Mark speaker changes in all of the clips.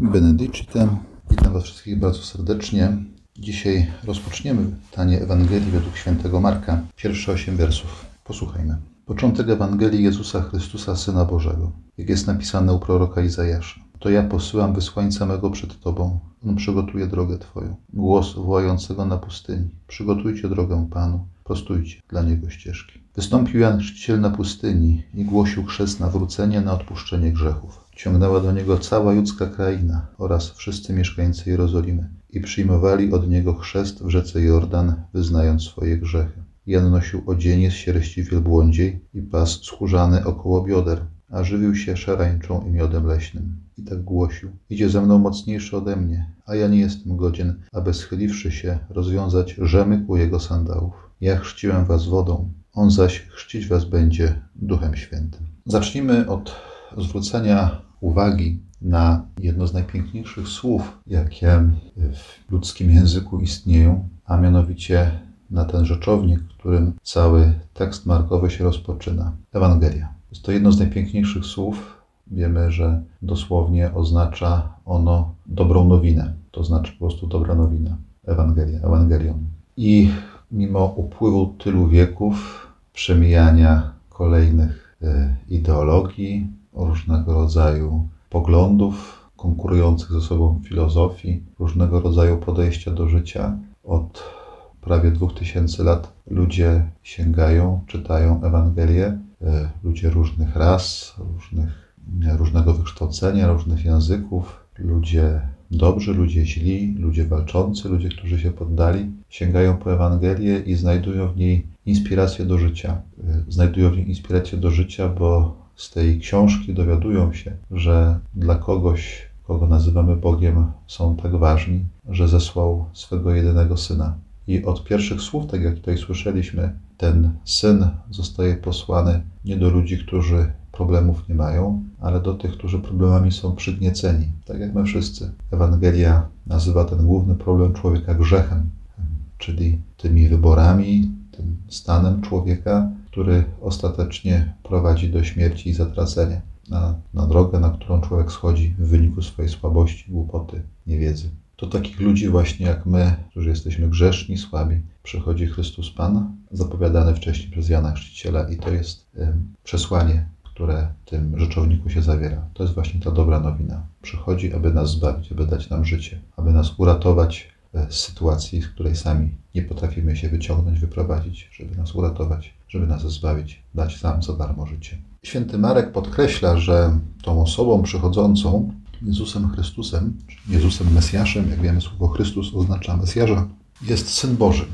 Speaker 1: Benedicite. Witam Was wszystkich bardzo serdecznie. Dzisiaj rozpoczniemy czytanie Ewangelii według świętego Marka, pierwsze osiem wersów. Posłuchajmy. Początek Ewangelii Jezusa Chrystusa, Syna Bożego, jak jest napisane u proroka Izajasza. To ja posyłam wysłańca mego przed Tobą. On przygotuje drogę Twoją. Głos wołającego na pustyni. Przygotujcie drogę Panu, prostujcie dla Niego ścieżki. Wystąpił Jan Chrzciciel na pustyni i głosił chrzest nawrócenie na odpuszczenie grzechów. Ciągnęła do niego cała judzka kraina oraz wszyscy mieszkańcy Jerozolimy i przyjmowali od niego chrzest w rzece Jordan, wyznając swoje grzechy. Jan nosił odzienie z sierści wielbłądziej i pas skórzany około bioder, a żywił się szarańczą i miodem leśnym. I tak głosił: Idzie ze mną mocniejszy ode mnie, a ja nie jestem godzien, aby schyliwszy się, rozwiązać rzemyk u jego sandałów. Ja chrzciłem was wodą, on zaś chrzcić was będzie Duchem Świętym. Zacznijmy od zwrócenia uwagi na jedno z najpiękniejszych słów, jakie w ludzkim języku istnieją, a mianowicie na ten rzeczownik, którym cały tekst markowy się rozpoczyna. Ewangelia. Jest to jedno z najpiękniejszych słów. Wiemy, że dosłownie oznacza ono dobrą nowinę. To znaczy po prostu dobra nowina. Ewangelia, Ewangelion. I mimo upływu tylu wieków, przemijania kolejnych e, ideologii, różnego rodzaju poglądów, konkurujących ze sobą filozofii, różnego rodzaju podejścia do życia. Od prawie dwóch tysięcy lat ludzie sięgają, czytają Ewangelię, e, ludzie różnych ras, różnych, różnego wykształcenia, różnych języków, ludzie dobrzy, ludzie źli, ludzie walczący, ludzie, którzy się poddali, sięgają po Ewangelię i znajdują w niej inspirację do życia. E, znajdują w niej inspirację do życia, bo z tej książki dowiadują się, że dla kogoś, kogo nazywamy Bogiem, są tak ważni, że zesłał swego jedynego syna. I od pierwszych słów, tak jak tutaj słyszeliśmy, ten syn zostaje posłany nie do ludzi, którzy problemów nie mają, ale do tych, którzy problemami są przygnieceni, tak jak my wszyscy. Ewangelia nazywa ten główny problem człowieka grzechem, czyli tymi wyborami, tym stanem człowieka, który ostatecznie prowadzi do śmierci i zatracenia. Na, na drogę, na którą człowiek schodzi w wyniku swojej słabości, głupoty, niewiedzy. To takich ludzi właśnie jak my, którzy jesteśmy grzeszni, słabi, przychodzi Chrystus Pan, zapowiadany wcześniej przez Jana Chrzciciela i to jest y, przesłanie, które w tym rzeczowniku się zawiera. To jest właśnie ta dobra nowina. Przychodzi, aby nas zbawić, aby dać nam życie, aby nas uratować z sytuacji, z której sami nie potrafimy się wyciągnąć, wyprowadzić, żeby nas uratować, żeby nas zbawić, dać sam za darmo życie. Święty Marek podkreśla, że tą osobą przychodzącą, Jezusem Chrystusem, Jezusem Mesjaszem, jak wiemy, słowo Chrystus oznacza Mesjarza, jest Syn Boży,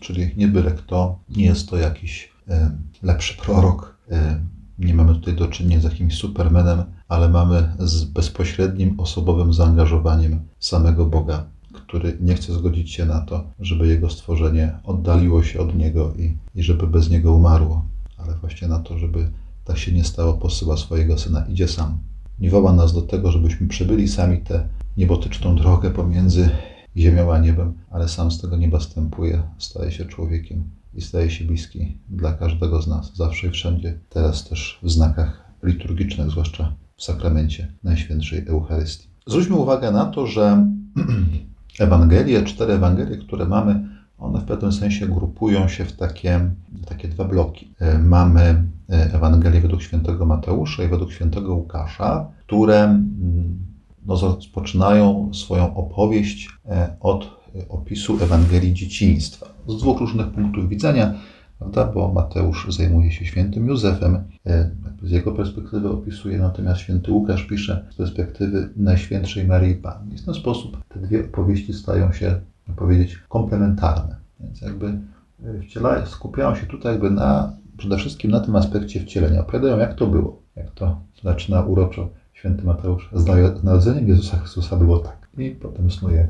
Speaker 1: czyli nie byle kto, nie jest to jakiś e, lepszy prorok, e, nie mamy tutaj do czynienia z jakimś supermenem, ale mamy z bezpośrednim osobowym zaangażowaniem samego Boga który nie chce zgodzić się na to, żeby jego stworzenie oddaliło się od niego i, i żeby bez niego umarło, ale właśnie na to, żeby tak się nie stało, posyła swojego syna, idzie sam. Nie woła nas do tego, żebyśmy przebyli sami tę niebotyczną drogę pomiędzy ziemią a niebem, ale sam z tego nieba stępuje, staje się człowiekiem i staje się bliski dla każdego z nas, zawsze i wszędzie, teraz też w znakach liturgicznych, zwłaszcza w sakramencie Najświętszej Eucharystii. Zwróćmy uwagę na to, że Ewangelie, cztery Ewangelie, które mamy, one w pewnym sensie grupują się w takie, takie dwa bloki. E, mamy e, Ewangelię według świętego Mateusza i według świętego Łukasza, które mm, no, rozpoczynają swoją opowieść e, od opisu Ewangelii dzieciństwa. Z dwóch różnych punktów widzenia prawda? bo Mateusz zajmuje się świętym Józefem, e, z jego perspektywy opisuje, natomiast święty Łukasz pisze z perspektywy Najświętszej Maryi Panny. I w ten sposób te dwie opowieści stają się, powiedzieć, komplementarne. Więc jakby e, wciela, skupiają się tutaj jakby na, przede wszystkim na tym aspekcie wcielenia. Opowiadają, jak to było, jak to zaczyna uroczo święty Mateusz. Z narodzeniem Jezusa Chrystusa było tak. I potem snuje,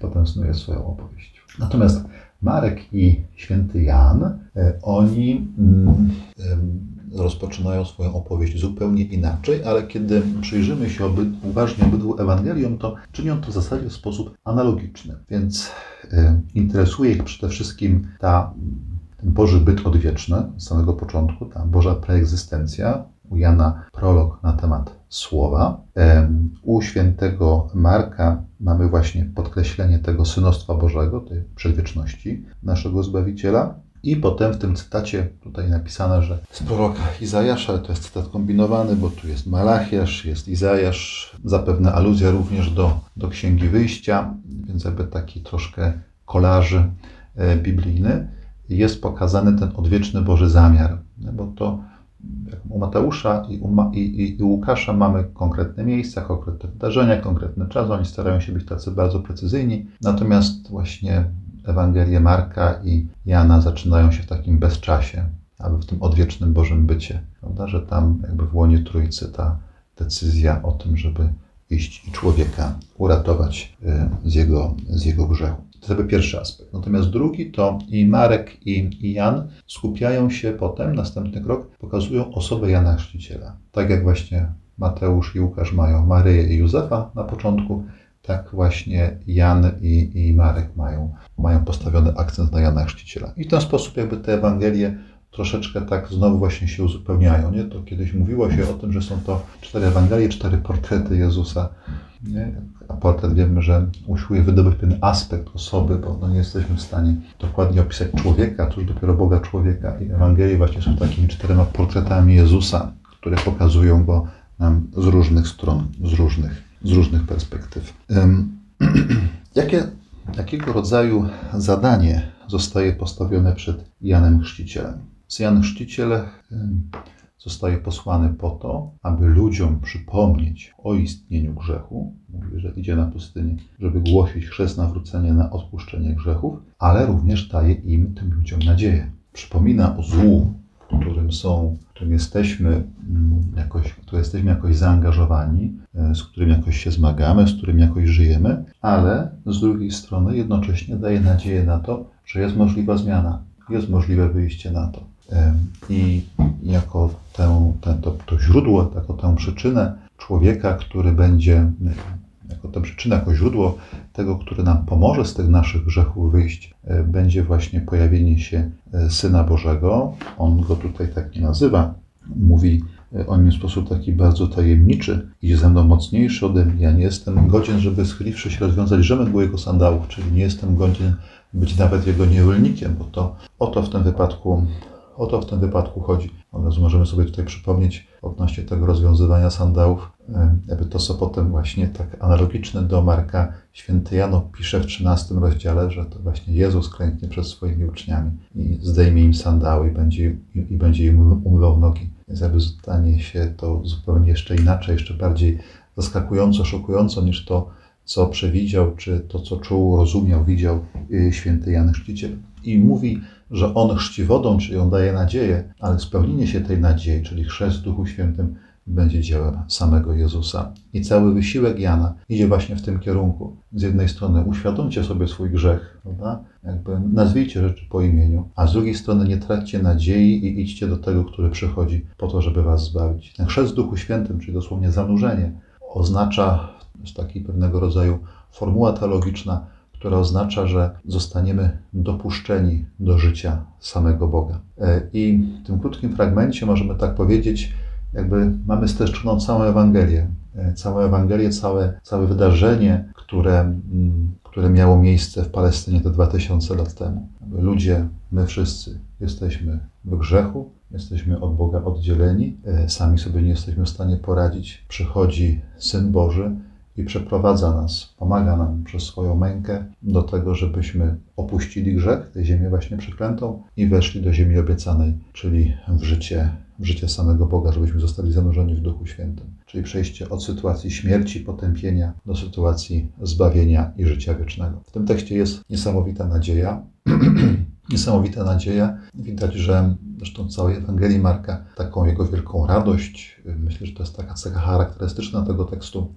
Speaker 1: potem snuje swoją opowieść. Natomiast Marek i święty Jan, e, oni mm, rozpoczynają swoją opowieść zupełnie inaczej, ale kiedy przyjrzymy się oby, uważnie obydwu Ewangeliom, to czynią to w zasadzie w sposób analogiczny. Więc e, interesuje ich przede wszystkim ta, ten Boży byt odwieczny z samego początku, ta Boża preegzystencja, u Jana prolog na temat słowa. U świętego Marka mamy właśnie podkreślenie tego synostwa Bożego, tej przedwieczności naszego Zbawiciela. I potem w tym cytacie tutaj napisane, że z proroka Izajasza, to jest cytat kombinowany, bo tu jest Malachiasz, jest Izajasz, zapewne aluzja również do, do Księgi Wyjścia, więc jakby taki troszkę kolaży e, biblijny. Jest pokazany ten odwieczny Boży zamiar, bo to u Mateusza i u, i, i, i Łukasza mamy konkretne miejsca, konkretne wydarzenia, konkretny czas, oni starają się być tacy bardzo precyzyjni, natomiast właśnie Ewangelie Marka i Jana zaczynają się w takim bezczasie, aby w tym odwiecznym Bożym bycie, prawda? że tam jakby w łonie Trójcy ta decyzja o tym, żeby iść i człowieka uratować y, z jego, z jego grzechu. To jakby pierwszy aspekt. Natomiast drugi to i Marek i, i Jan skupiają się potem, następny krok, pokazują osobę Jana Chrzciciela. Tak jak właśnie Mateusz i Łukasz mają Maryję i Józefa na początku, tak właśnie Jan i, i Marek mają, mają postawiony akcent na Jana Chrzciciela. I w ten sposób jakby te Ewangelie troszeczkę tak znowu właśnie się uzupełniają. Nie? To kiedyś mówiło się o tym, że są to cztery Ewangelie, cztery portrety Jezusa. Nie? A portret wiemy, że usiłuje wydobyć pewien aspekt osoby, bo no nie jesteśmy w stanie dokładnie opisać człowieka, już dopiero Boga człowieka. I Ewangelie właśnie są takimi czterema portretami Jezusa, które pokazują go nam z różnych stron, z różnych z różnych perspektyw. Jakie, jakiego rodzaju zadanie zostaje postawione przed Janem Chrzcicielem? Jan Chrzciciel zostaje posłany po to, aby ludziom przypomnieć o istnieniu grzechu. Mówi, że idzie na pustynię, żeby głosić chrzest nawrócenia na odpuszczenie grzechów, ale również daje im, tym ludziom, nadzieję. Przypomina o złu, którym są, którym jesteśmy mm, jakoś, które jesteśmy jakoś zaangażowani, e, z którym jakoś się zmagamy, z którym jakoś żyjemy, ale z drugiej strony jednocześnie daje nadzieję na to, że jest możliwa zmiana, jest możliwe wyjście na to. I jako tę, tę, to, to źródło, jako tę przyczynę człowieka, który będzie jako tę przyczynę, jako źródło tego, który nam pomoże z tych naszych grzechów wyjść, e, będzie właśnie pojawienie się e, Syna Bożego. On go tutaj tak nie nazywa. Mówi e, o nim w sposób taki bardzo tajemniczy. Idzie ze mną mocniejszy ode mnie. Ja nie jestem godzien, żeby schyliwszy się rozwiązać rzemek u jego sandałów, czyli nie jestem godzien być nawet jego niewolnikiem, bo to o to w tym wypadku o to w tym wypadku chodzi. Od razu możemy sobie tutaj przypomnieć odnośnie tego rozwiązywania sandałów, jakby to, co potem właśnie tak analogiczne do Marka święty Jano pisze w 13 rozdziale, że to właśnie Jezus klęknie przed swoimi uczniami i zdejmie im sandały i będzie, i, i będzie im umywał nogi. Więc jakby stanie się to zupełnie jeszcze inaczej, jeszcze bardziej zaskakująco, szokująco niż to, co przewidział, czy to, co czuł, rozumiał, widział y, święty Jan Chrzciciel. I mówi, że on chrzci wodą, czyli on daje nadzieję, ale spełnienie się tej nadziei, czyli chrzest w Duchu Świętym, będzie dziełem samego Jezusa. I cały wysiłek Jana idzie właśnie w tym kierunku. Z jednej strony uświadomcie sobie swój grzech, prawda? Jakby nazwijcie rzeczy po imieniu, a z drugiej strony nie traćcie nadziei i idźcie do tego, który przychodzi po to, żeby was zbawić. Ten chrzest w Duchu Świętym, czyli dosłownie zanurzenie, oznacza, to jest taki pewnego rodzaju formuła teologiczna, która oznacza, że zostaniemy dopuszczeni do życia samego Boga. E, I w tym krótkim fragmencie możemy tak powiedzieć, jakby mamy streszczoną całą Ewangelię. E, całą Ewangelię, całe, całe wydarzenie, które, które miało miejsce w Palestynie te 2000 lat temu. Ludzie, my wszyscy jesteśmy w grzechu, jesteśmy od Boga oddzieleni, e, sami sobie nie jesteśmy w stanie poradzić. Przychodzi Syn Boży, i przeprowadza nas, pomaga nam przez swoją mękę do tego, żebyśmy opuścili grzech, tę ziemię właśnie przeklętą i weszli do ziemi obiecanej, czyli w życie, w życie samego Boga, żebyśmy zostali zanurzeni w Duchu Świętym. Czyli przejście od sytuacji śmierci, potępienia do sytuacji zbawienia i życia wiecznego. W tym tekście jest niesamowita nadzieja. niesamowita nadzieja. Widać, że zresztą całej Ewangelii Marka, taką jego wielką radość, myślę, że to jest taka cecha charakterystyczna tego tekstu,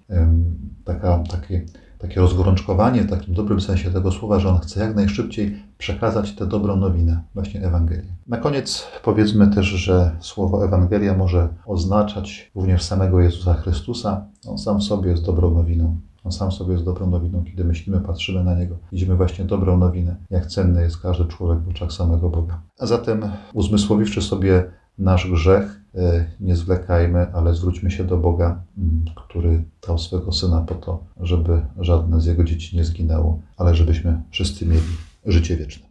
Speaker 1: taka, takie, takie rozgorączkowanie w takim dobrym sensie tego słowa, że on chce jak najszybciej przekazać tę dobrą nowinę, właśnie Ewangelię. Na koniec powiedzmy też, że słowo Ewangelia może oznaczać również samego Jezusa Chrystusa. On sam w sobie jest dobrą nowiną. On sam sobie jest dobrą nowiną, kiedy myślimy, patrzymy na Niego. Widzimy właśnie dobrą nowinę, jak cenny jest każdy człowiek w oczach samego Boga. A zatem uzmysłowiwszy sobie nasz grzech, e, nie zwlekajmy, ale zwróćmy się do Boga, mm, który dał swego Syna po to, żeby żadne z Jego dzieci nie zginęło, ale żebyśmy wszyscy mieli życie wieczne.